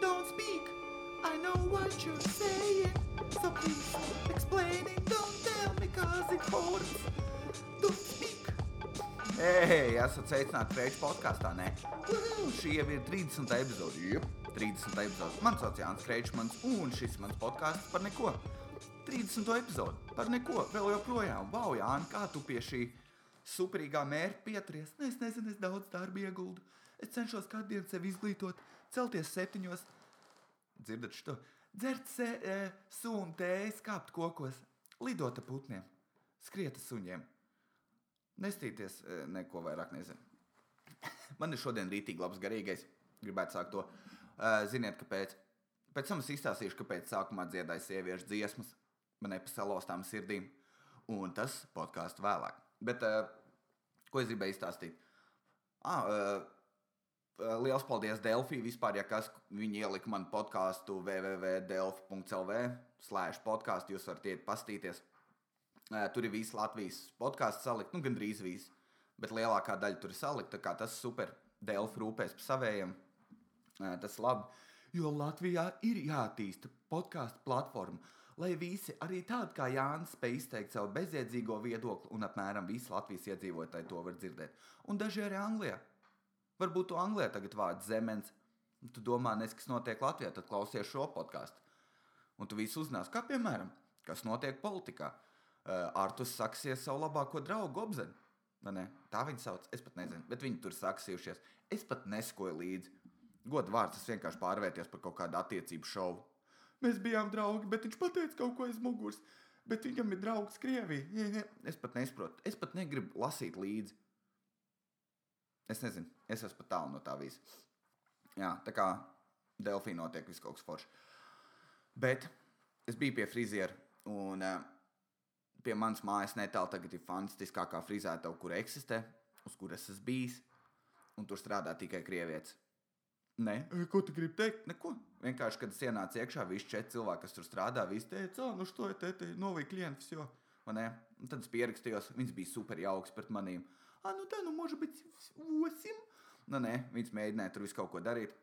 don't speak. I know what you're saying. So please explain it. Don't tell me cause it hurts. Don't speak. Ei, esat sveicināti Kreča podkāstā. Nē, Uhu, šī jau ir 30. epizode. Jep, 30. epizode. Mans sauc Jānis Krečmans, un šis mans podkāsts par neko. 30. epizode par neko. Vēl joprojām, wow, Jānis, kā tu pie šī superīgā mērķa pieturies? Nu, es nezinu, es daudz darba ieguldu. Es cenšos katru dienu sevi izglītot, celties septiņos, dzirdat šo, dzert se, e, sunu tēju, kāpt kokos, lidot ar putniem, skriet suņiem. Nestīties, e, neko vairāk nezinu. Man ir šodien rītīgi labs garīgais. Gribētu sākt to. Uh, ziniet, kāpēc? Pēc tam es izstāstīšu, kāpēc sākumā dziedāju sieviešu dziesmas, man nepasalostām sirdīm, un tas podkāstu vēlāk. Bet uh, ko es gribēju izstāstīt? Ah, uh, Liels paldies Delfī. Vispār, ja kas viņi ielika man podkāstu www.delfi.lv slēdz podkāstu, jūs varat iet pastīties. Tur ir visi Latvijas podkāstu salikt, nu gandrīz visi, bet lielākā daļa tur ir salikta. Tas super. Delfi rūpēs par savējiem. Tas ir labi. Jo Latvijā ir jāattīsta podkāstu platforma, lai visi, arī tādi kā Jānis, spēj izteikt savu bezjēdzīgo viedokli, un apmēram visi Latvijas iedzīvotāji to var dzirdēt. Un daži arī Anglijā. Varbūt tu Anglijā tagad vārds zemens, un tu domā, nes, kas notiek Latvijā, tad klausies šo podkāstu. Un tu visu uzzinās, kā piemēram, kas notiek politikā. Uh, Artus saksies savu labāko draugu Gobzenu. Tā viņa sauc, es pat nezinu, bet viņi tur saksījušies. Es pat neskoju līdzi. Godu vārds, tas vienkārši pārvērties par kaut kādu attiecību šovu. Mēs bijām draugi, bet viņš pateica kaut ko aiz muguras. Bet viņam ir draugs Krievijā. Es pat nesaprotu, es pat negribu lasīt līdzi. Es nezinu, es esmu pat tālu no tā visa. Jā, tā kā Delfī notiek viss kaut kas foršs. Bet es biju pie friziera, un uh, pie manas mājas netālu tagad ir fantastiskākā frizētava, kur eksistē, uz kuras esmu bijis, un tur strādā tikai krievietis. Nē, ko tu gribi teikt? Neko. Vienkārši, kad es ienācu iekšā, visi četri cilvēki, kas tur strādā, visi teica, nu, šo te, te novīja klientus, jo. Un tad es pierakstījos, viņas bija super jauks pret maniem а nu tā nu može biti osim. Nu, nē, viņš mēģināja tur visu kaut ko darīt.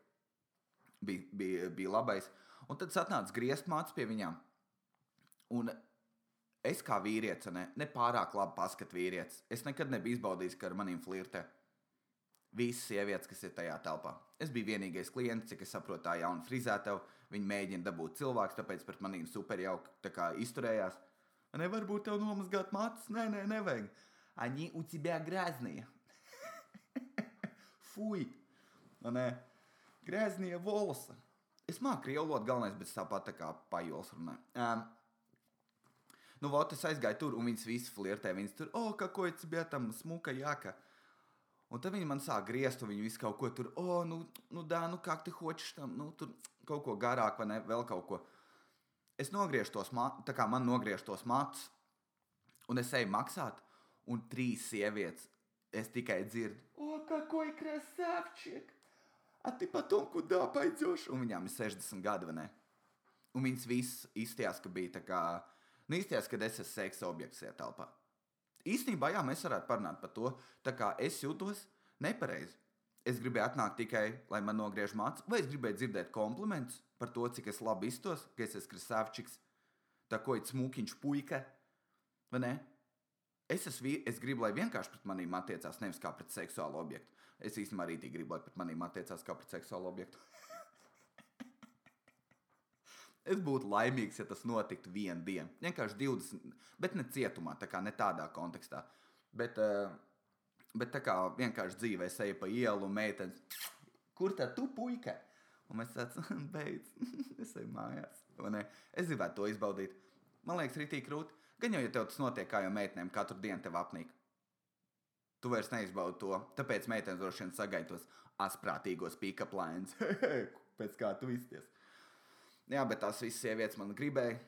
Bija, bija, bija labais. Un tad atnāca griezmāts pie viņiem. Un es kā vīrietis, ne, ne pārāk labi paskatu vīrietis. Es nekad nebiju izbaudījis, ka ar maniem flirtē visas sievietes, kas ir tajā telpā. Es biju vienīgais klients, cik es saprotu, tā jauna frizētava. Viņa mēģina dabūt cilvēku, tāpēc pret maniem super jauki izturējās. Nevar būt tev nomazgāt mātes, nē, nē, nevajag. Они у тебя грязные. Fui! Nē, graznie волосы. Es māku krievu valodu, galvenais, bet tāpat tā kā pajols runāju. Um, nu, вот, es aizgāju tur, un viņas visas flirtē. Viņas tur, oh, какой тебе там smuka jāka. Un tad viņi man sāk griezt, un viņi visu kaut ko tur, oh, nu, nu да, nu, kā tu хочешь tam, nu, tur kaut ko garāk, vai ne, vēl kaut ko. Es nogriežu tos matus, tā kā man nogriež tos matus, un es eju maksāt, un trīs sievietes. Es tikai dzirdu, o, какой красавчик! A ты потом куда пойдешь? Un viņām ir 60 gadi, vai ne? Un viņas visas izstījās, ka bija tā kā, nu, izstījās, ka es esmu seksa objekts šajā telpā. Īstenībā, jā, mēs varētu parunāt par to, tā kā es jūtos nepareizi. Es gribēju atnākt tikai, lai man nogriež mācību, vai es gribēju dzirdēt komplimentus par to, cik es labi iztos, ka es esmu krasavčiks, tā ko ir smukiņš puika, vai ne? Es, esmu, es gribu, lai vienkārši pret maniem attiecās nevis kā pret seksuālu objektu. Es īstenībā arī gribu, lai pret maniem attiecās kā pret seksuālu objektu. es būtu laimīgs, ja tas notiktu vienu dienu. Vienkārši 20, bet ne cietumā, tā kā ne tādā kontekstā. Bet, uh, bet tā kā vienkārši dzīvē eju pa ielu un meitenes, kur tā tu puika? Un mēs tāds beidz, es eju mājās. Es gribētu to izbaudīt. Man liekas, rītīgi krūti. Gan jau, ja tev tas notiek kā jau meitenēm, katru dienu tev apnīk. Tu vairs neizbaudi to, tāpēc meitenes droši vien sagaidos asprātīgos pick-up lines. Pēc kā tu izties. Jā, bet tās visas sievietes man gribēja.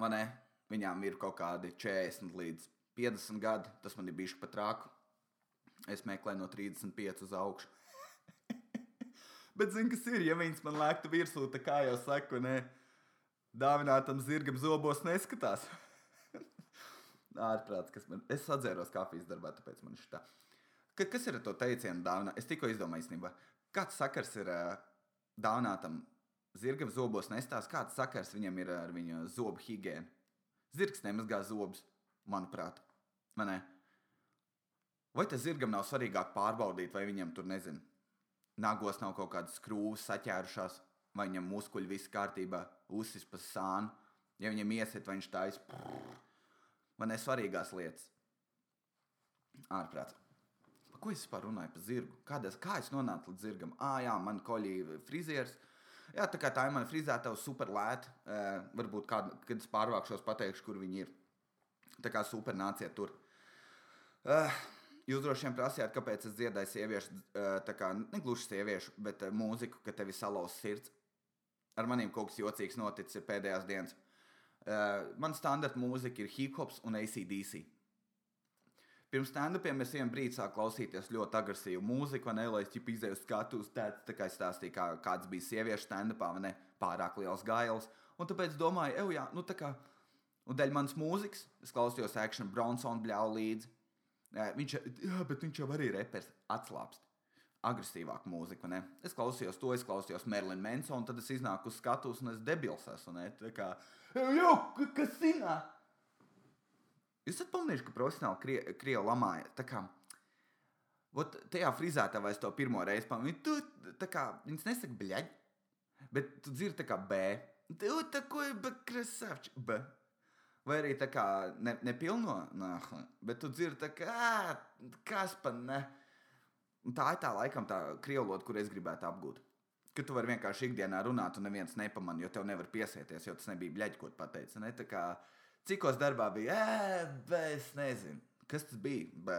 Man ne, viņām ir kaut kādi 40 līdz 50 gadi. Tas man ir bijis pat trāku. Es meklēju no 35 uz augšu. bet zini, kas ir, ja viņas man lēktu virsū, tā kā jau saku, ne, dāvinātam zirgam zobos neskatās. ārprāts, kas man. Es atzēros kafijas darbā, tāpēc man šī tā. Ka, kas ir to teicienu dāvana? Es tikko izdomāju īstenībā. Kāds sakars ir uh, dāvinātam zirgam zobos nestāsta, kāds sakars viņam ir ar viņa zobu higiēnu. Zirgs nemazgā zobus, manuprāt, vai ne? Vai tas zirgam nav svarīgāk pārbaudīt, vai viņam tur nezinu, nagos nav kaut kādas skrūves saķērušās, vai viņam muskuļi viss kārtībā, uzsis pa sānu, ja viņam iesit, vai viņš taisa, vai nesvarīgās lietas. Ārprāts. Par ko es vispār runāju par zirgu? Kādas, kā es nonācu līdz zirgam? Ah, jā, man koļī frizieris. Jā, tā kā tā ir mana frizētava super lēta. Uh, varbūt, kād, kad es pārvākšos, pateikšu, kur viņi ir. Tā kā super nāciet tur. Uh, jūs droši vien prasījāt, kāpēc es dziedāju sieviešu, tā kā ne gluži sieviešu, bet mūziku, ka tevi salauz sirds. Ar maniem kaut kas jocīgs noticis pēdējās dienas. Uh, man standarta mūzika ir hip hops un ACDC. Pirms stand-upiem es vienu brīdi sāku klausīties ļoti agresīvu mūziku, ne, lai es ķip izdeju skatus, tāds tā kā es stāstīju, kā, kāds bija sieviešu stand-upā, vai ne, pārāk liels gails. Un tāpēc domāju, ej, jā, nu tā kā, un dēļ manas mūzikas, es klausījos Action Bronsonu bļauju līdzi. Viņš, jā, bet viņš jau arī repers, atslābst. Agresīvāku mūziku, ne? Es klausījos to, es klausījos Merlinu Mansonu, tad es iznāku uz skatuves, un es debils esmu, ne? Tā kā, Jau, kas sinā? Jūs esat pamanījuši, ka profesionāli krie, krievi lamāja. Tā kā Vot tajā frizētavā es to pirmo reizi pamanīju. Tu tā kā viņš nesaka bļaļ, bet tu dzirdi tā kā B. Tu takoji B krasavči. B. Vai arī tā kā ne, nepilno, nah, bet tu dzirdi tā kā kas pa ne. Un tā ir tā laikam tā krievloda, kur es gribētu apgūt. Ka tu vari vienkārši ikdienā runāt, un neviens nepamanā, jo tev nevar piesieties, jo tas nebija bļaļ, ko pateicis. Ne? Tā kā, Cikos darbā bija, ē, es nezinu, kas tas bija. Bē.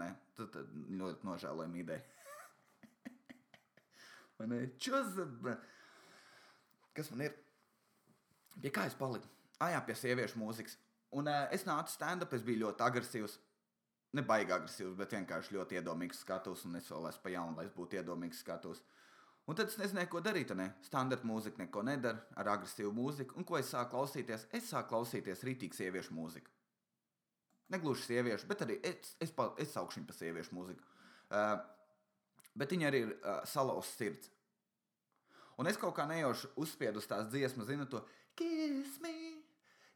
Ne, tad, tad ļoti nožēlojama ideja. Čus, kas man ir? Pie kā es paliku? Ah, jā, pie sieviešu mūzikas. Un uh, es nācu stand-up, es biju ļoti agresīvs. Ne baigi agresīvs, bet vienkārši ļoti iedomīgs skatus, un es vēl esmu pa jaunu, lai es būtu iedomīgs skatus. Un tad es nezināju, ko darīt. Ne? Standarta mūzika neko nedara ar agresīvu mūziku. Un ko es sāku klausīties? Es sāku klausīties rītīgu sieviešu mūziku. Negluži sieviešu, bet arī es, es, es, es viņu par sieviešu mūziku. Uh, bet viņa arī ir uh, salauzta sirds. Un es kaut kā nejauši uzspiedu uz tās dziesmas, zinu to kiss me,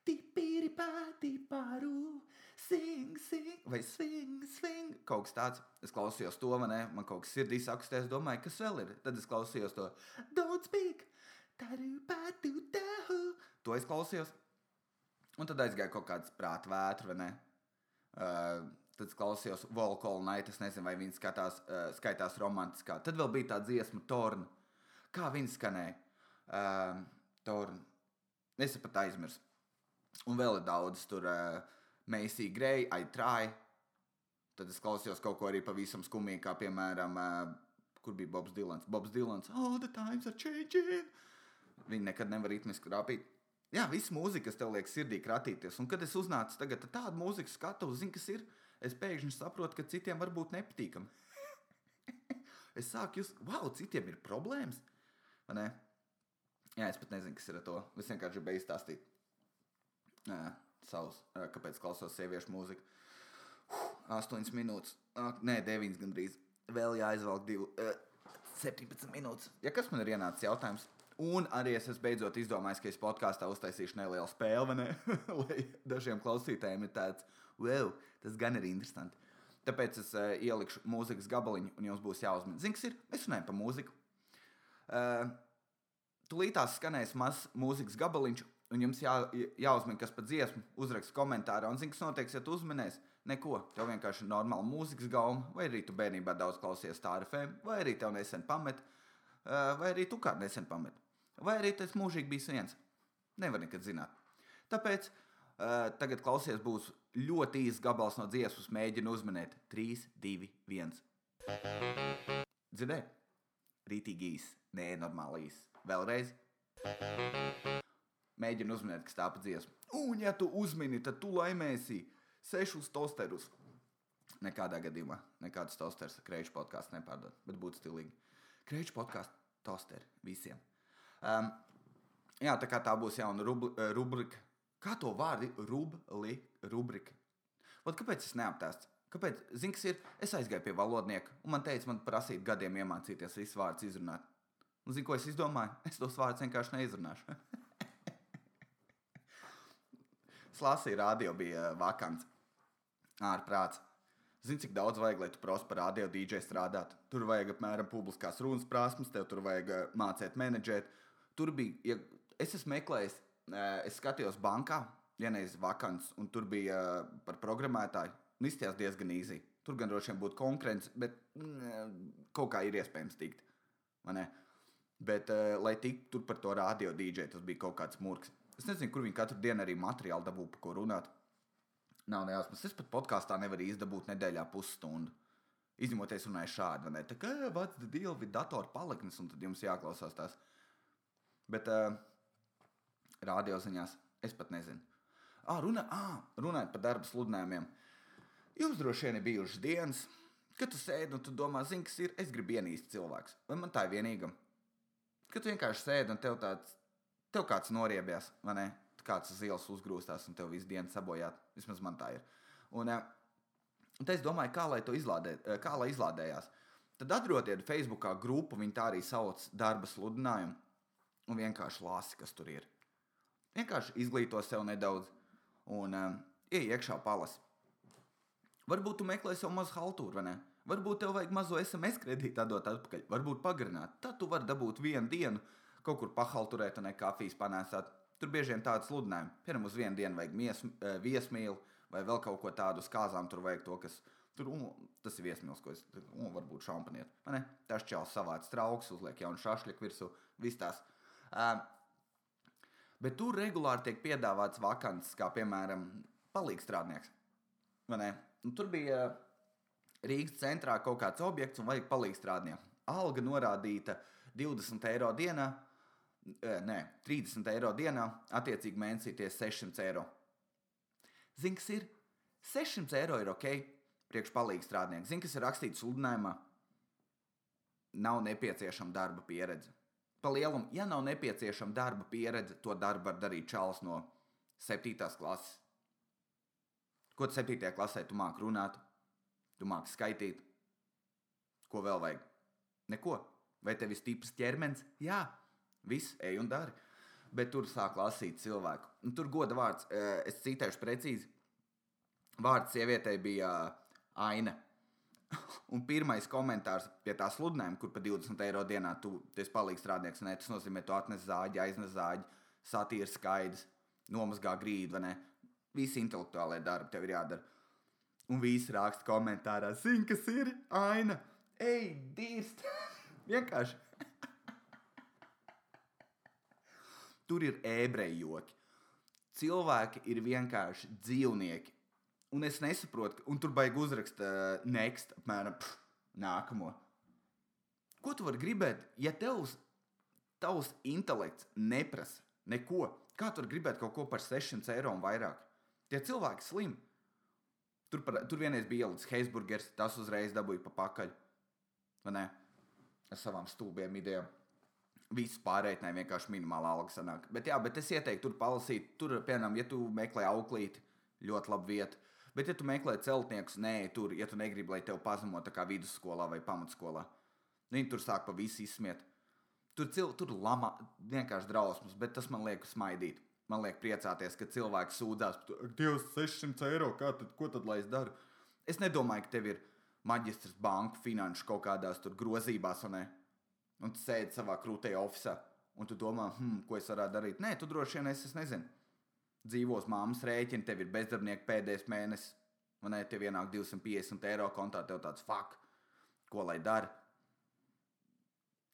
tipiri pati paru, sing, sing, vai swing, swing. Kaut kas tāds. Es klausījos to, man, man kaut kas sirdī sakustēs, domāju, kas vēl ir. Tad es klausījos to don't speak, taru patu tahu. To es klausījos. Un tad aizgāja kaut kāds prāta vētra, vai ne? Uh, tad es klausījos Volkola Night, es nezinu, vai viņi skatās, uh, skaitās romantiskā. Tad vēl bija tā dziesma Torna. Kā viņi skanēja? Uh, Torna. Es pat aizmirsu. Un vēl ir daudz tur. Uh, Macy Gray, I try. Tad es klausījos kaut ko arī pavisam skumīgi, kā piemēram, uh, kur bija Bobs Dilans. Bobs Dilans, all the times are changing. Viņi nekad nevar ritmiski rāpīt. Jā, viss mūzika, kas tev liek sirdī kratīties. Un kad es uznācu tagad tādu mūziku skatu, zinu, kas ir, es pēkšņi saprotu, ka citiem var būt nepatīkami. es sāku jūs, wow, citiem ir problēmas. Vai ne? Jā, es pat nezinu, kas ir ar to. Es vienkārši gribēju izstāstīt. Jā, savus, kāpēc klausos sieviešu mūziku. Astoņas minūtes, nē, deviņas gandrīz. Vēl jāizvelk divu, uh, 17 minūtes. Ja kas man ir ienācis jautājums? Un arī es beidzot izdomājis, ka es podkāstā uztaisīšu nelielu spēli, ne? lai dažiem klausītājiem ir tāds, wow, tas gan ir interesanti. Tāpēc es uh, ielikšu mūzikas gabaliņu, un jums būs jāuzmina. Zini, kas ir? Mēs runājam par mūziku. Uh, Tūlītās skanēs mazs mūzikas gabaliņš, un jums jā, jāuzmina, kas par dziesmu, uzrakst komentārā. Un zini, kas notiks, ja tu uzminēsi? Neko. Tev vienkārši ir normāla mūzikas gauma, vai arī tu bērnībā daudz klausies tā ar FM, vai arī tev nesen pamet, uh, vai arī tu kādu nesen pamet. Vai arī tas mūžīgi bijis viens. Nevar nekad zināt. Tāpēc uh, tagad klausies, būs ļoti īsts gabals no dziesmas. Mēģinu uzminēt 3, 2, 1. Dzirdēt? Rītīgi īsi, nē, normāli īsi. Vēlreiz. Mēģinu uzminēt, kas tā pa dziesmu. Un, ja tu uzmini, tad tu laimēsi sešus tosterus. Nekādā gadījumā, nekādas tosteris krēču podkāstu nepārdod, bet būtu stilīgi. Krēču podkāstu tosteri visiem. Um, jā, tā kā tā būs jauna rubli, rubrika. Kā to vārdu? Rubli, rubrika. Ot, kāpēc es neaptēstu? Kāpēc? Zini, kas ir? Es aizgāju pie valodnieka, un man teica, man prasīt gadiem iemācīties visus vārdus izrunāt. Un zini, ko es izdomāju? Es tos vārdus vienkārši neizrunāšu. Slāsī radio bija uh, vakants. Ārprāts. Zini, cik daudz vajag, lai tu prosti par radio DJ strādātu. Tur vajag apmēram publiskās runas prasmes, tev tur vajag uh, mācīt menedžēt. Tur bija, ja es esmu meklējis, uh, es skatījos bankā, vienreiz vakants, un tur bija par programmētāju. Un izskatījās diezgan īsi. Tur gan droši vien būtu konkurence, bet mm, kaut kā ir iespējams tikt. Bet, lai tiktu par to radio DJ, tas bija kaut kāds murgs. Es nezinu, kur viņi katru dienu arī materiālu dabū, par ko runāt. Nav nejausmas. Es pat podkāstā nevaru izdabūt nedēļā pusstundu. Izņemot, es runāju šādi, vai ne? Tā kā vats deal with datoru paliknes, un tad jums jāklausās tās. Bet uh, radioziņās es pat nezinu. Ah, runā, ah, runājot par darba sludinājumiem. Jums droši vien ir bijušas dienas, kad tu sēdi un tu domā, zini, kas ir. Es gribu ienīst cilvēks. Vai man tā ir vienīga? Kad tu vienkārši sēdi un tev tāds, tev kāds noriebies, vai ne? Kāds uz ielas uzgrūstās un tev visu dienu sabojāt. Vismaz man tā ir. Un, eh, un es domāju, kā lai to izlādē, eh, kā lai izlādējās. Tad atrodiet Facebookā grupu, viņi tā arī sauc darba sludinājumu, un vienkārši lasi, kas tur ir. Vienkārši izglīto sev nedaudz, un um, ej iekšā palasi. Varbūt tu meklē sev mazu haltūru, vai ne? Varbūt tev vajag mazo SMS kredītu atdot atpakaļ, varbūt pagarināt. Tad tu vari dabūt vienu dienu, kaut kur pahalturēt un kafijas panēsāt. Tur bieži vien tādas sludinājumi. Piemēram, uz vienu dienu vajag mies, eh, viesmīlu vai vēl kaut ko tādu uz kāzām. Tur vajag to, kas tur un, tas ir viesmīls, ko es un, varbūt šampaniet. Tas čels savāds trauks, uzliek jaunu šašļiku virsū, viss tās. Uh, bet tur regulāri tiek piedāvāts vakants, kā piemēram palīgstrādnieks. Ne? Tur bija Rīgas centrā kaut kāds objekts un vajag palīgstrādnieku. Alga norādīta 20 eiro dienā, e, nē, 30 eiro dienā, attiecīgi mēnesī tie 600 eiro. Zini, kas ir? 600 eiro ir ok, priekš palīgstrādnieku. Zini, kas ir rakstīts sludinājumā? Nav nepieciešama darba pieredze. Pa lielumu, ja nav nepieciešama darba pieredze, to darbu var darīt čāls no 7. klases. Ko tu 7. klasē tu māki runāt? Tu māki skaitīt. Ko vēl vajag? Neko. Vai tev ir stiprs ķermenis? Jā, viss, ej un dari. Bet tur sāk lasīt cilvēku. Un tur goda vārds, es citēšu precīzi. Vārds sievietei bija Aina. Un pirmais komentārs pie tā sludinājuma, kur par 20 eiro dienā tu esi palīgs strādnieks, ne, tas nozīmē, tu atnes zāģi, aiznes zāģi, satīri skaidrs, nomazgā grīdu, vai ne? Visi intelektuālie darbi tev ir jādara. Un visi raksta komentārā, zini, kas ir aina. Ej, dīst! Vienkārši. Tur ir ebreju joki. Cilvēki ir vienkārši dzīvnieki. Un es nesaprotu, un tur baigi uzrakst uh, next, apmēram pff, nākamo. Ko tu vari gribēt, ja tevs, tavs intelekts neprasa neko? Kā tu vari gribēt kaut ko par 600 eiro un vairāk? Tie cilvēki slimi. Tur, par, tur vienreiz bija ielicis Heisburgers, tas uzreiz dabūja pa pakaļ. Vai ne? Ar savām stulbiem idejām. Viss pārreitināja vienkārši minimāla alga sanāk. Bet, jā, bet es ieteiktu tur palasīt. Tur, piemēram, ja tu meklē auklīti, ļoti labi vieta. Bet, ja tu meklē celtniekus, nē, tur, ja tu negribi, lai tev pazemo tā kā vidusskolā vai pamatskolā, viņi tur sāk pa visu izsmiet. Tur, cil, tur lama vienkārši drausmas, bet tas man liek smaidīt. Man liekas, priecāties, ka cilvēks sūdzās par to, ka 600 eiro, tad, ko tad lai es daru? Es nedomāju, ka tev ir maģistrs banku finanšu kaut kādās grozībās, un, un tu sēdi savā krūtajā oficiālā, un tu domā, hmm, ko es varētu darīt. Nē, tu droši vien esi, es nezinu, dzīvos māmas rēķini, tev ir bezdarbnieks pēdējais mēnesis, un ne, tev ienāk 250 eiro kontā, tev tāds fakt, ko lai dara.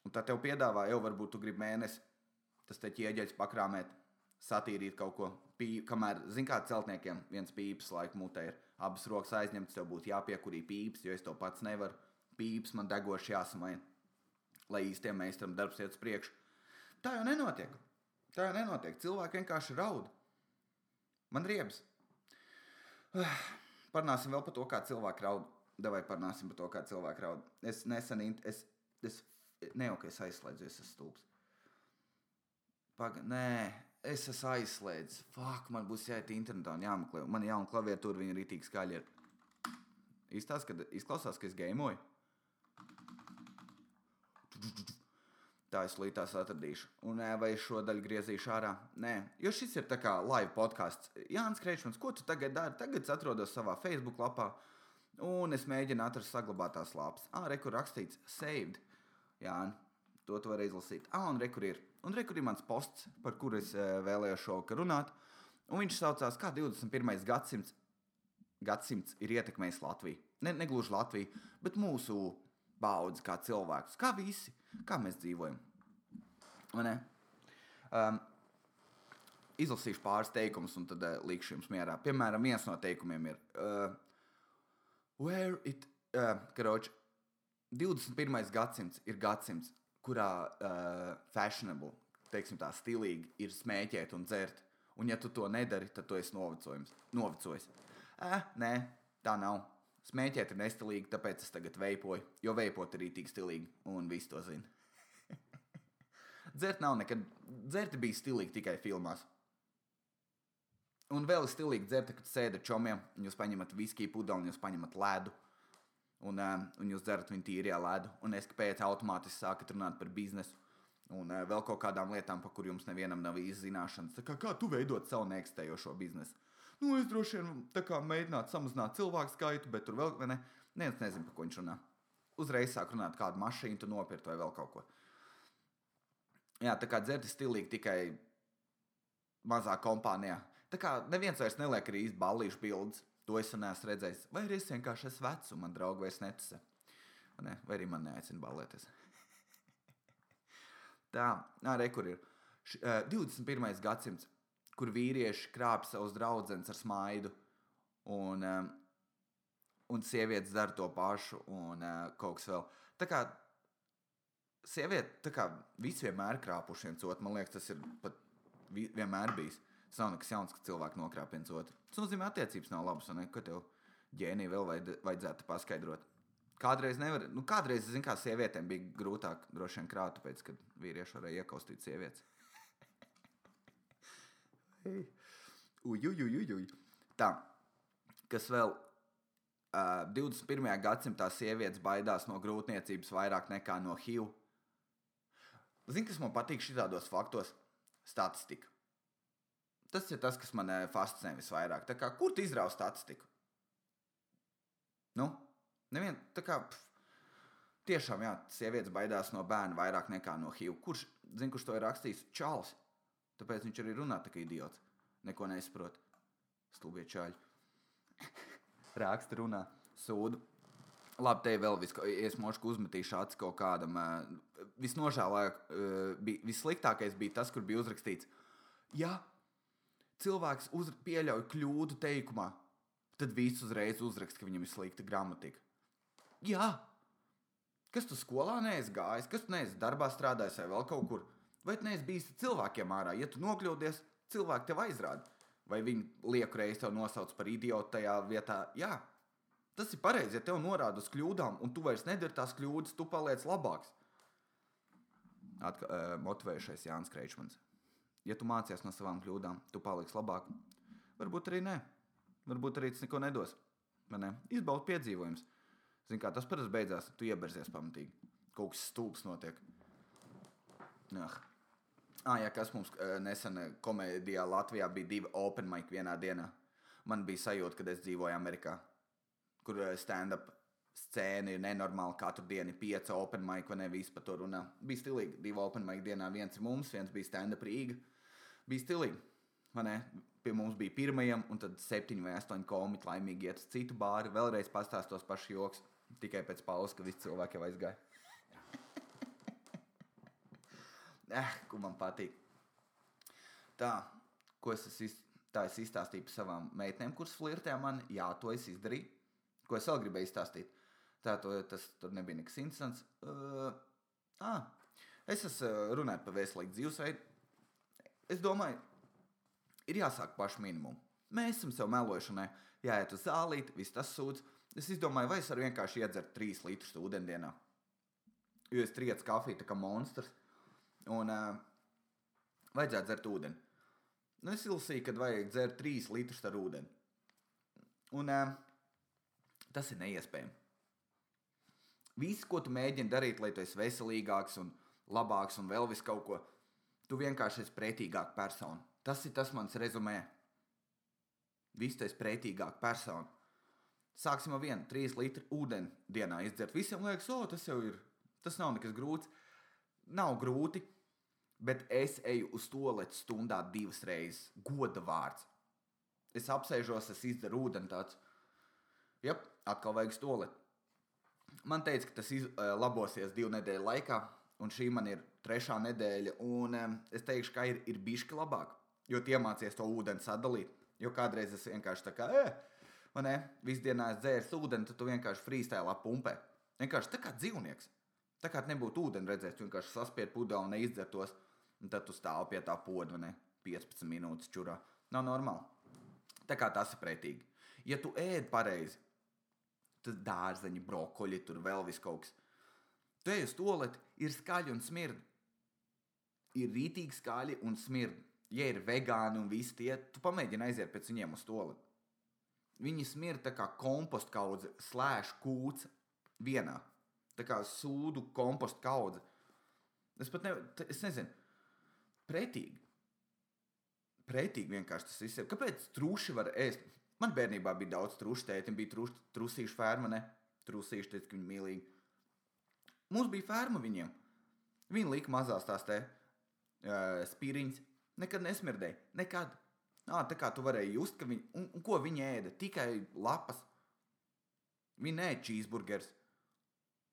Un tad tev piedāvā, jau varbūt tu gribi mēnesi, tas te ķieģeļs pakrāmēt satīrīt kaut ko. Pī, kamēr, zin kā celtniekiem, viens pīps laika mutē ir abas rokas aizņemtas, tev būtu jāpiekurī pīps, jo es to pats nevaru. Pīps man degoši jāsamaina, lai īstiem meistaram darbs iet uz priekšu. Tā jau nenotiek. Tā jau nenotiek. Cilvēki vienkārši raud. Man riebs. Parunāsim vēl par to, kā cilvēki raud. Vai parunāsim par to, kā cilvēki raud. Es nesen, es, es ne jau ka es aizslēdzu, es esmu stulbs. Paga, nē, es esmu aizslēdzis. Fak, man būs jāiet internetā un jāmeklē. Man ir jauna klaviatūra, viņa ir rītīgi skaļa. Izstāsta, ka izklausās, ka es gameoju. Tā es līdās atradīšu. Un vai es šo daļu griezīšu ārā? Nē, jo šis ir tā kā live podkāsts. Jānis Kreičmans, ko tu tagad dari? Tagad es atrodos savā Facebook lapā, un es mēģinu atrast saglabātās lapas. Ā, re, kur rakstīts saved. Jā, to tu vari izlasīt. Ā, un re, kur ir. Un re, kur ir mans posts, par kuru es vēlējos šovakar runāt. Un viņš saucās, kā 21. gadsimts, gadsimts ir ietekmējis Latviju. Ne, negluži Latviju, bet mūsu baudzi kā cilvēkus, kā visi, kā mēs dzīvojam. Um, izlasīšu pāris teikumus, un tad uh, likšu jums mierā. Piemēram, viens no teikumiem ir, uh, where it, uh, karoč, 21. gadsimts ir gadsimts, kurā uh, fashionable, teiksim tā, stilīgi ir smēķēt un dzert. Un, ja tu to nedari, tad tu esi novecojums. novecojis. Eh, nē, tā nav. Smēķēt ir nestilīgi, tāpēc es tagad veipoju, jo veipot ir rītīgi stilīgi, un visi to zina. Dzert nav nekad. Dzert bija stilīgi tikai filmās. Un vēl ir stilīgi dzert, kad sēdat čomiem, un jūs paņemat viskiju pudeli, un jūs paņemat ledu. Un, um, un jūs dzerat viņu tīrijā ledu, un es pēc automātiski sākat runāt par biznesu. Un uh, vēl kaut kādām lietām, par kurām jums nevienam nav īsti zināšanas. Kā, kā tu veidot savu neekstējošo biznesu? Nu, es droši vien tā kā mēģinātu samazināt cilvēku skaitu, bet tur vēl ne, neviens nezina, par ko viņš runā. Uzreiz sāk runāt, kādu mašīnu tu nopirkt vai vēl kaut ko. Jā, tā kā dzert ir stilīgi tikai mazā kompānijā. Tā kā neviens vairs neliek arī īsti ballīšu bildes. To es neesmu redzējis. Vai arī es vienkārši esmu vecs, un man draugi vairs netusē. Ne? Vai arī man neaicina ballēties. Tā, arī kur ir Š, uh, 21. gadsimts, kur vīrieši krāp savus draugus ar smaidu, un, um, un sievietes dara to pašu, un uh, kaut kas vēl. Tā kā sieviete, tā kā visi vienmēr krāpuši viens otru, man liekas, tas ir pat vi, vienmēr bijis. Tas nav nekas jauns, ka cilvēki nokrāp viens otru. Tas nozīmē, ka attiecības nav labas, un ne, ka tev ģēnija vēl vajad, vajadzētu paskaidrot. Kādreiz nevar, nu, kādreiz, zinu, kā sievietēm bija grūtāk droši vien krāt, tāpēc, ka vīrieši varēja iekaustīt sievietes. Uj, uj, uj, uj, uj. Tā, kas vēl uh, 21. gadsimtā sievietes baidās no grūtniecības vairāk nekā no HIV. Zini, kas man patīk šitādos faktos? Statistika. Tas ir tas, kas man fascinē visvairāk. Tā kā, kur tu izrauj statistiku? Nu, nevien, tā kā, pf, tiešām, jā, sievietes baidās no bērna vairāk nekā no HIV. Kurš, zin, kurš to ir rakstījis? Čāls. Tāpēc viņš arī runā tā kā idiots. Neko nesaprot. Stulbie čāļi. Raksta runā, sūdu. Labi, te vēl viss, es mošu uzmetīšu acis kaut kādam. Uh, visnožēlāk, uh, bija, vissliktākais bija tas, kur bija uzrakstīts, ja cilvēks uz, pieļauj kļūdu teikumā, tad viss uzreiz uzraksta, ka viņam ir slikta gramatika. Jā, kas tu skolā neesi gājis, kas tu neesi darbā strādājis vai vēl kaut kur, vai tu neesi bijis cilvēkiem ārā, ja tu nokļūdies, cilvēki tev aizrāda. Vai viņi lieku reizi tev nosauc par idiotu tajā vietā? Jā, Tas ir pareizi, ja tev norāda uz kļūdām, un tu vairs nedari tās kļūdas, tu paliec labāks. Atka, uh, motivējušais Jānis Kreičmans. Ja tu mācies no savām kļūdām, tu paliksi labāk. Varbūt arī nē. Varbūt arī tas neko nedos. Ne? Izbaudi piedzīvojumus. Zini, kā tas parasti beidzās, tu ieberzies pamatīgi. Kaut kas stulbs notiek. Ah. Ah, jā, kas mums uh, nesen komēdijā Latvijā bija divi open mic vienā dienā. Man bija sajūta, ka es dzīvoju Amerikā kur eh, stand-up scēna ir nenormāla. Katru dienu ir pieci open mic, vai ne? Visi par to runā. Bija stilīgi. Divi open mic dienā. Viens ir mums, viens bija stand-up Rīga. Bija stilīgi. Pie mums bija pirmajam, un tad septiņi vai astoņi komiķi laimīgi iet uz citu bāru. Vēlreiz pastāst tos pašus joks. Tikai pēc pauzes, ka visi cilvēki jau aizgāja. Eh, ko man patīk. Tā, ko es, es, tā es izstāstīju par savām meitenēm, kuras flirtē man. Jā, to es izdarīju Ko es vēl gribēju izstāstīt? Tā to, tas tur nebija nekas interesants. Uh, ah, es esmu runājis par veselīgu dzīvesveidu. Es domāju, ir jāsāk pašu minimumu. Mēs esam sev melojuši, jāiet uz zālīti, viss tas sūdz. Es izdomāju, vai es varu vienkārši iedzert 3 litrus ūdeni dienā. Jo es triecu kafiju, tā kā monstrs. Un uh, vajadzētu dzert ūdeni. Nu, es ilsīju, kad vajag dzert 3 litrus ar ūdeni. Un uh, Tas ir neiespējami. Viss, ko tu mēģini darīt, lai tu esi veselīgāks un labāks un vēl vis kaut ko. Tu vienkārši esi pretīgāka persona. Tas ir tas mans rezumē. Viss tas pretīgāka persona. Sāksim ar vienu, trīs litru ūdeni dienā izdzert. Visiem liekas, o, tas jau ir. Tas nav nekas grūts. Nav grūti, bet es eju uz to lecu stundā divas reizes. Goda vārds. Es apsēžos, es izdaru ūdeni tāds. Jā, atkal vajag stolēt. Man teica, ka tas iz, eh, labosies divu nedēļu laikā, un šī man ir trešā nedēļa. Un um, es teikšu, ka ir, ir bišķi labāk, jo iemācies to ūdeni sadalīt. Jo kādreiz es vienkārši tā kā, eh, vai ne, visu dienu es dzēru ūdeni, tad tu vienkārši freestēlā pumpē. Vienkārši tā kā dzīvnieks. Tā kā nebūtu ūdeni redzēts, vienkārši saspied pudeli un neizdzertos. Un tad tu stāv pie tā poda, ne 15 minūtes čurā. Nav normāli. Tā kā tas ir pretīgi. Ja tu ēd pareizi, tad dārzeņi, brokoļi, tur vēl viss kaut kas. Tu ej uz toleti, ir skaļi un smirdi. Ir rītīgi skaļi un smirdi. Ja ir vegāni un visi tie, tu pamēģini aiziet pēc viņiem uz toleti. Viņi smirda kā kompostu kaudze, slēdz kūts vienā. Kā sūdu kompostu kaudze. Es pat ne, es nezinu, pretīgi. Pretīgi vienkārši tas viss ir. Kāpēc truši var ēst? Man bērnībā bija daudz trušu, tētim bija truš, trusīšu ferma, ne? Trusīšu, teica, ka viņi mīlīgi. Mums bija ferma viņiem. Viņi lika mazās tās te uh, spīriņas. Nekad nesmirdēja. Nekad. Nā, tā kā tu varēji just, ka viņi, un, un ko viņi ēda? Tikai lapas. Viņi nē, cheeseburgers.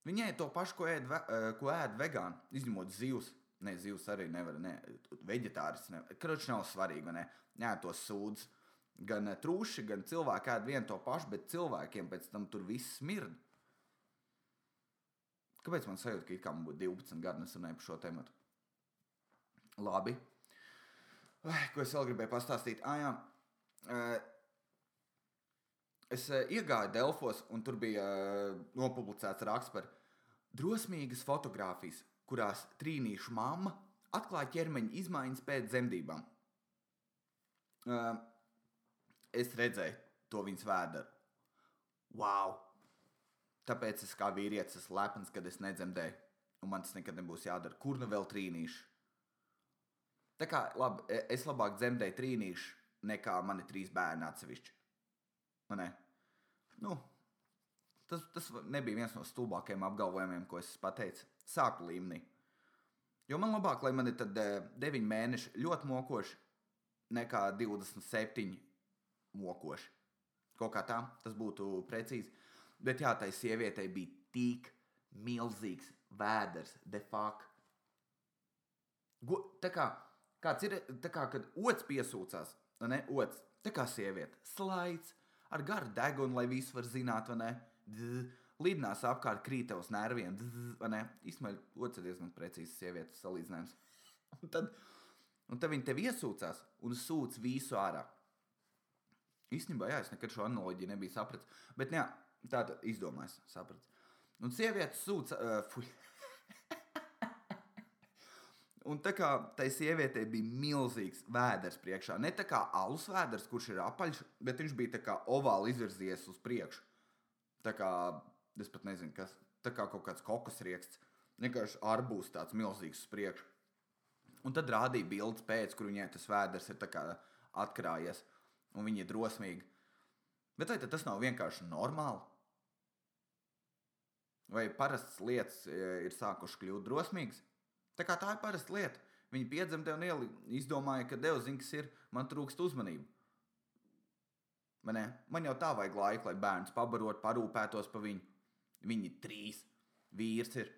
Ēda to pašu, ko ēd, eh, ko ēd vegāni, izņemot zivs. Nē, zivs arī nevar, ne, veģetāris. Kroķis nav svarīgi, ne? Jā, tos sūdz. Gan eh, trūši, gan cilvēki ēd vienu to pašu, bet cilvēkiem pēc tam tur viss smird. Kāpēc man sajūta, ka it kā man būtu 12 gadi, un es runāju par šo tēmu? Labi. Ko es vēl gribēju pastāstīt? Ah, jā. Eh, Es iegāju Delfos, un tur bija nopublicēts raksts par drosmīgas fotogrāfijas, kurās trīnīšu mamma atklāja ķermeņa izmaiņas pēc dzemdībām. Eh, Es redzēju to viņas vēdru. Wow! Tāpēc es kā vīrietis esmu lepns, kad es nedzemdēju, un man tas nekad nebūs jādara. Kur nu vēl trīnīšu? Tā kā labi, e- es labāk dzemdēju trīnīšu nekā mani trīs bērni atsevišķi. Vai ne? Nu, tas, tas nebija viens no stulbākajiem apgalvojumiem, ko es pateicu sākuma līmenī. Jo man labāk, lai man ir tad, eh, 9 mēneši ļoti mokoši, nekā 27 mokoši. Kaut kā tā, tas būtu precīzi. Bet jā, tai sievietei bija tik milzīgs vēders, de facto. Tā kā, kāds ir, tā kā, kad otrs piesūcās, ne, otrs, tā kā sieviete, slaids, ar garu degunu, lai viss var zināt, vai ne, Dzz, lidinās apkārt, krīt uz nerviem, īstenībā otrs ir diezgan precīzs sievietes salīdzinājums. Un tad, un tad viņi tev iesūcās un sūc visu ārā. Īstenībā, jā, es nekad šo analoģiju nebiju sapratis, bet jā, tā tad izdomājis, sapratis. Un sievietes sūca, uh, fuj, Un tā kā tai sievietei bija milzīgs vēders priekšā, ne tā kā alus vēders, kurš ir apaļš, bet viņš bija tā kā ovāli izvirzies uz priekšu. Tā kā, es pat nezinu, kas, tā kā kaut kāds kokus rieksts, vienkārši arbūs tāds milzīgs uz priekšu. Un tad rādīja bildes pēc, kur viņai tas vēders ir atkrājies, un viņa ir drosmīga. Bet vai tas nav vienkārši normāli? Vai parastas lietas e, ir sākušas kļūt drosmīgas? Tā tā ir parasta lieta. Viņa piedzimta un izdomāja, ka Dievs zina, kas ir, man trūkst uzmanību. Man, jau tā vajag laiku, lai bērns pabarot, parūpētos par viņu. Viņi trīs, vīrs ir.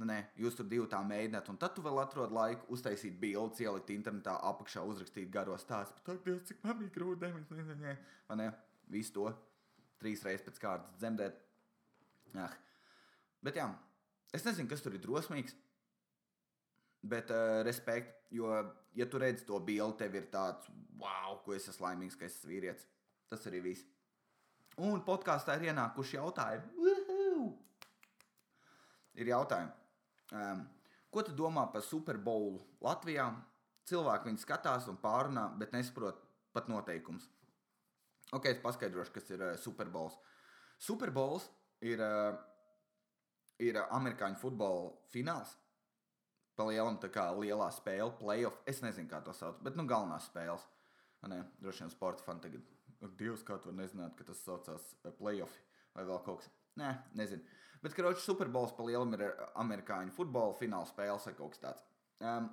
Nu, nē, jūs tur divi tā mēģināt, un tad tu vēl atrod laiku uztaisīt bildes, ielikt internetā, apakšā uzrakstīt garo stāstu. Tā Dievs, cik man bija grūti. Nē, nē, visu to trīs reizes pēc kārtas dzemdēt. Ah. Bet jā, es nezinu, kas tur ir drosmīgs. Bet uh, respekt, jo, ja tu redzi to bildi, tev ir tāds, wow, ko es esmu laimīgs, ka es esmu vīrietis. Tas arī viss. Un podkāstā ir ienākuši jautājumi. Woohoo! Ir jautājumi. Um, ko tu domā par Super Bowl Latvijā? Cilvēki viņu skatās un pārunā, bet nesaprot pat noteikumus. Ok, es paskaidrošu, kas ir uh, Super Bowls. Super Bowls ir, uh, ir amerikāņu futbola fināls Pa lielam tā kā lielā spēle, playoff. Es nezinu, kā to sauc, bet nu galvenās spēles. Vai Ne, droši vien sporta fani tagad. Ak, Dievs, kā tu nezināt, ka tas saucās eh, playoff vai vēl kaut kas. Nē, nezinu. Bet, kroķis, Superbols pa lielam ir eh, amerikāņu futbola fināla spēles vai kaut kas tāds. Um,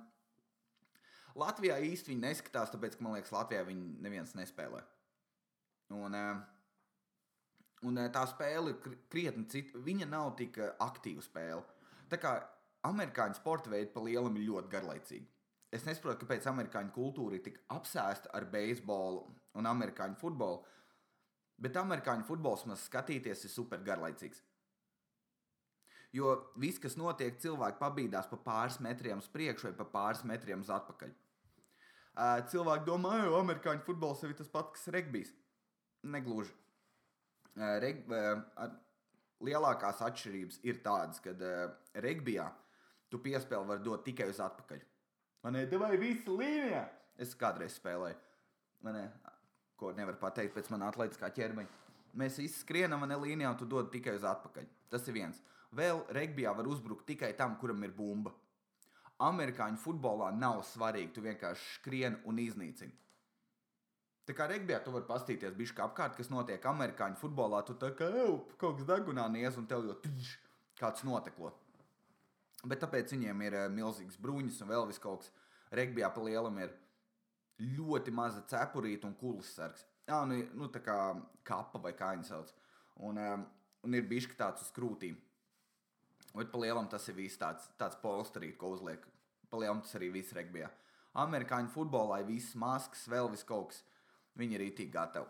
Latvijā īsti viņi neskatās, tāpēc, ka man liekas, Latvijā viņi neviens nespēlē. Un, um, un eh, tā spēle ir kri- krietni cita. Viņa nav tik aktīva spēle. Tā kā amerikāņu sporta veidi pa lielam ir ļoti garlaicīgi. Es nesaprotu, kāpēc amerikāņu kultūra ir tik apsēsta ar beisbolu un amerikāņu futbolu. Bet amerikāņu futbols man skatīties ir super garlaicīgs. Jo viss, kas notiek, cilvēki pabīdās pa pāris metriem uz priekšu vai pa pāris metriem uz atpakaļ. Cilvēki domā, ka amerikāņu futbols ir tas pats, kas regbijs. Negluži. Reg, lielākās atšķirības ir tādas, ka regbijā tu piespēli var dot tikai uz atpakaļ. Man ir devai visi līnijā. Es kādreiz spēlēju. Ne, ko nevar pateikt pēc manas atletiskā ķermeņa. Mēs visi skrienam, un līnijā un tu dod tikai uz atpakaļ. Tas ir viens. Vēl regbijā var uzbrukt tikai tam, kuram ir bumba. Amerikāņu futbolā nav svarīgi. Tu vienkārši skrien un iznīcini. Tā kā regbijā tu vari paskatīties, bišķi kā apkārt, kas notiek amerikāņu futbolā. Tu tā kā jau kaut kas degunā niez un tev jau tš, kāds noteklo. Bet tāpēc viņiem ir uh, milzīgs bruņas un vēl vis kaut kas. Regbijā pa lielam ir ļoti maza cepurīta un kulis sargs. Jā, nu, nu tā kā kapa vai kā viņi sauc. Un, um, un ir bijis tāds uz krūtīm. Bet pa lielam tas ir viss tāds, tāds polsterīt, ko uzliek. Pa lielam tas arī viss regbijā. Amerikāņu futbolā ir viss maskas, vēl vis kaut kas. Viņi ir itī gatavi.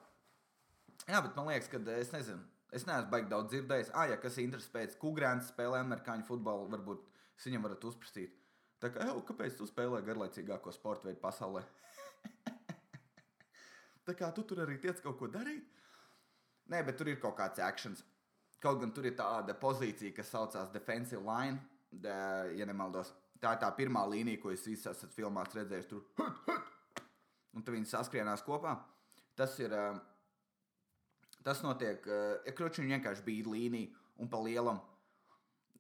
Jā, bet man liekas, ka es nezinu. Es neesmu baigi daudz dzirdējis. Ah, ja kas interesē pēc Kugrāns spēlē amerikāņu futbolu, varbūt es viņam varat uzprasīt. Tā kā, jau, kāpēc tu spēlē garlaicīgāko sporta veidu pasaulē? Tā kā tu tur arī tiec kaut ko darīt? Nē, bet tur ir kaut kāds akcents. Kaut gan tur ir tāda pozīcija, kas saucās defensive line, de, ja nemaldos. Tā ir tā pirmā līnija, ko es esmu filmās redzējis. Tur hut, hut, un tur viņi saskrienās kopā. Tas ir. Tas notiek, ja kručiņš vienkārši bija līnija un pa lielam. eh,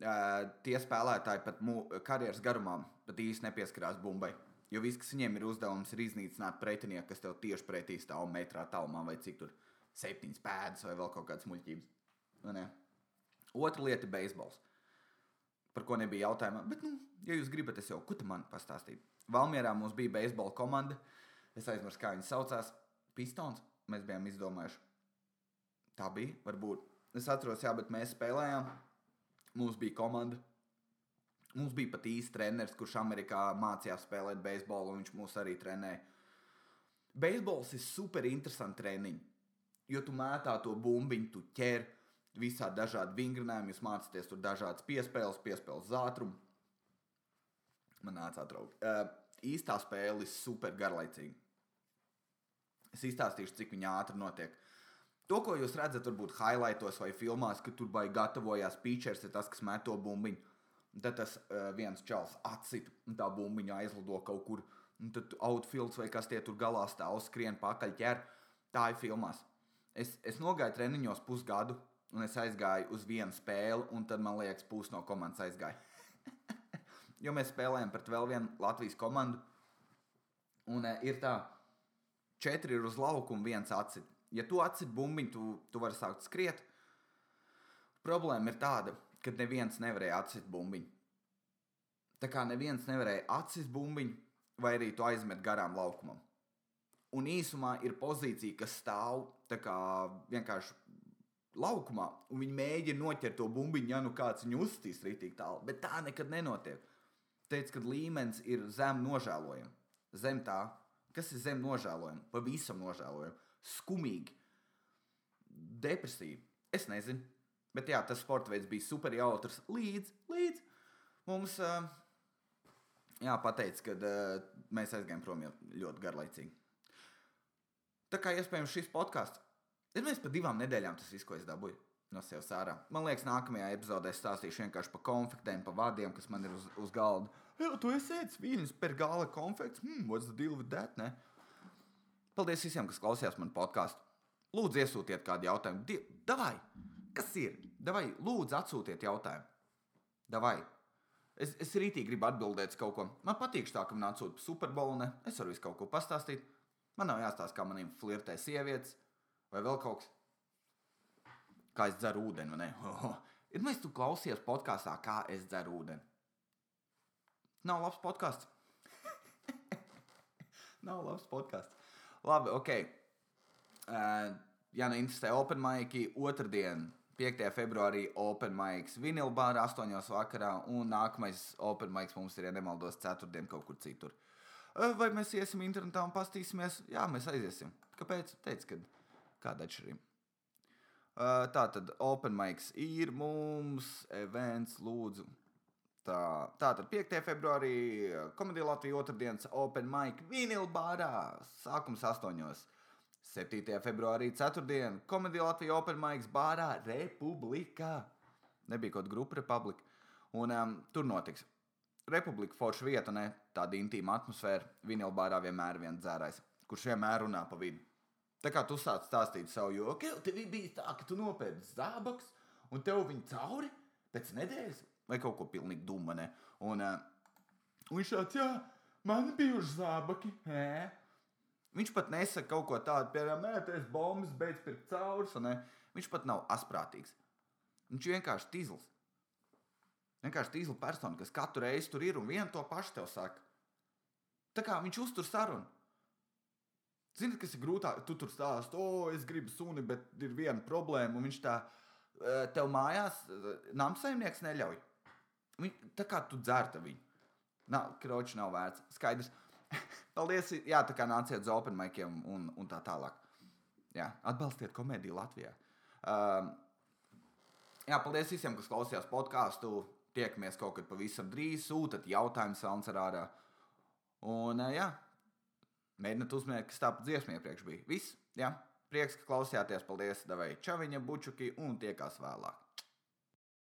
Tie spēlētāji pat karjeras garumā pat īsti nepieskarās bumbai. Jo viss, kas viņiem ir uzdevums, ir iznīcināt pretinieku, kas tev tieši pretī stāv metrā tālumā, vai cik tur septiņas pēdas, vai vēl kaut kādas muļķības. Otra lieta beisbols. Par ko nebija jautājuma. Bet, nu, ja jūs gribat, es jau kutu man pastāstīju. Valmjerā mums bija beisbola komanda. Es aizmirsu, kā viņi saucās. Pistons. Mēs bijām izdomājuši. Tā bija, varbūt. Es atceros, jā, bet mēs spēlējām. Mums bija komanda. Mums bija pat īsts treneris, kurš Amerikā mācījās spēlēt beisbolu, un viņš mūs arī trenēja. Beisbols ir super interesants treniņš, jo tu mētā to bumbiņu, tu ķer visādi dažādi vingrinājumi, jūs mācāties tur dažādas piespēles, piespēles zātrumu. Man nāca atraukt. Uh, īstā spēle ir super garlaicīga. Es izstāstīšu, cik viņa ātri notiek. To, ko jūs redzat, varbūt highlightos vai filmās, ka tur vai gatavojās pīčers, ir tas, kas met to bumbiņu. Tad tas uh, viens čels atsit, un tā bumbiņa aizlido kaut kur. Un tad outfields vai kas tie tur galā stāv, skrien pakaļ ķer. Tā ir filmās. Es, es nogāju treniņos pusgadu, un es aizgāju uz vienu spēli, un tad man liekas, pusi no komandas aizgāja. jo mēs spēlējam pret vēl vienu Latvijas komandu. Un uh, ir tā, četri ir uz lauka un viens atsit. Ja tu atsit bumbiņu, tu, tu vari sākt skriet. Problēma ir tāda, ka neviens nevarēja atsit bumbiņu. Tā kā neviens nevarēja atsit bumbiņu, vai arī tu aizmet garām laukumam. Un īsumā ir pozīcija, kas stāv tā kā vienkārši laukumā, un viņi mēģina noķert to bumbiņu, ja nu kāds viņu uzstīs rītīgi tālu. Bet tā nekad nenotiek. Teic, ka līmenis ir zem nožēlojama. Zem tā, kas ir zem nožēlojama, pavisam nožēlojama, skumīgi, depresīvi. Es nezinu. Bet jā, tas sporta veids bija super jautrs. Līdz, līdz mums uh, pateica, ka uh, mēs aizgājām prom jau ļoti garlaicīgi. Tā kā iespējams šis podkāsts, ir mēs pa divām nedēļām tas viss, ko es dabūju no sevis ārā. Man liekas, nākamajā epizodē es stāstīšu vienkārši par konfliktiem, par vārdiem, kas man ir uz, uz galda. Jā, tu esi ēdis viņus per gala konflikts. Hmm, what's the deal with that? Ne? Paldies visiem, kas klausījās man podkāstu. Lūdzu, iesūtiet kādu jautājumu. Die, davai! Kas ir? Davai, lūdzu, atsūtiet jautājumu. Davai. Es, es rītīgi gribu atbildēt kaut ko. Man patīk tā, ka man atsūta superbolu. Ne? Es varu visu kaut ko pastāstīt. Man nav jāstāsta, kā maniem flirtē sievietes vai vēl kaut kas. Kā es dzeru ūdeni, ne? Ir mēs tu klausies podkāstā, kā es dzeru ūdeni. Nav labs podkāsts. Nav labs podkāsts. Labi, ok. Uh, ja neinteresē Open Mike, otrdien, 5. februārī, Open Mike Vinilbārā, 8. vakarā, un nākamais Open Mike mums ir, ja nemaldos, 4. kaut kur citur. Uh, vai mēs iesim internetā un pastīsimies? Jā, mēs aiziesim. Kāpēc? Teic, ka kāda atšķirība. Uh, tā tad Open Mics ir mums, events, lūdzu, Tā, tā tad 5. februārī komēdija Latvijas otrdienas Open Mic Vinilbārā. Sākums 8. 7. februārī 4. komēdija Latvijas Open Mic bārā Republikā. Nebija kaut grupa Republika. Un um, tur notiks. Republika forša vieta, ne tāda intīma atmosfēra. Vinilbārā vienmēr ir viens dzērājs, kurš vienmēr runā pa vidu. Tā kā tu sāc stāstīt savu joku, tev bija tā, ka tu nopērci zābaks un tev viņa cauri pēc nedēļas vai kaut ko pilnīgi dumma. Ne? Un, un viņš tāds, jā, man bija uz zābaki. Hē. Viņš pat nesaka kaut ko tādu, piemēram, nē, tas bombas, beidz pirkt caurus. Viņš pat nav asprātīgs. Viņš vienkārši tīzls. Vienkārši tīzla persona, kas katru reizi tur ir un vienu to pašu tev saka. Tā kā viņš uztur sarunu. Zini, kas ir grūtāk? Tu tur stāst, o, es gribu suni, bet ir viena problēma. Un viņš tā, tev mājās, namsaimnieks neļauj. Viņ, tā kā tu dzērta viņu. Nav, kroči nav vērts. Skaidrs. Paldies. Jā, tā kā nāciet uz open maikiem un, un tā tālāk. Jā, atbalstiet komēdiju Latvijā. Um, jā, paldies visiem, kas klausījās podkāstu. Tiekamies kaut kad pavisam drīz. Sūtiet jautājumus Ansarā. Un jā, mēģiniet uzminēt, kas tāpat dziesmē iepriekš bija. Viss, jā. Prieks, ka klausījāties. Paldies, Davai Čaviņa, Bučuki un tiekās vēlāk.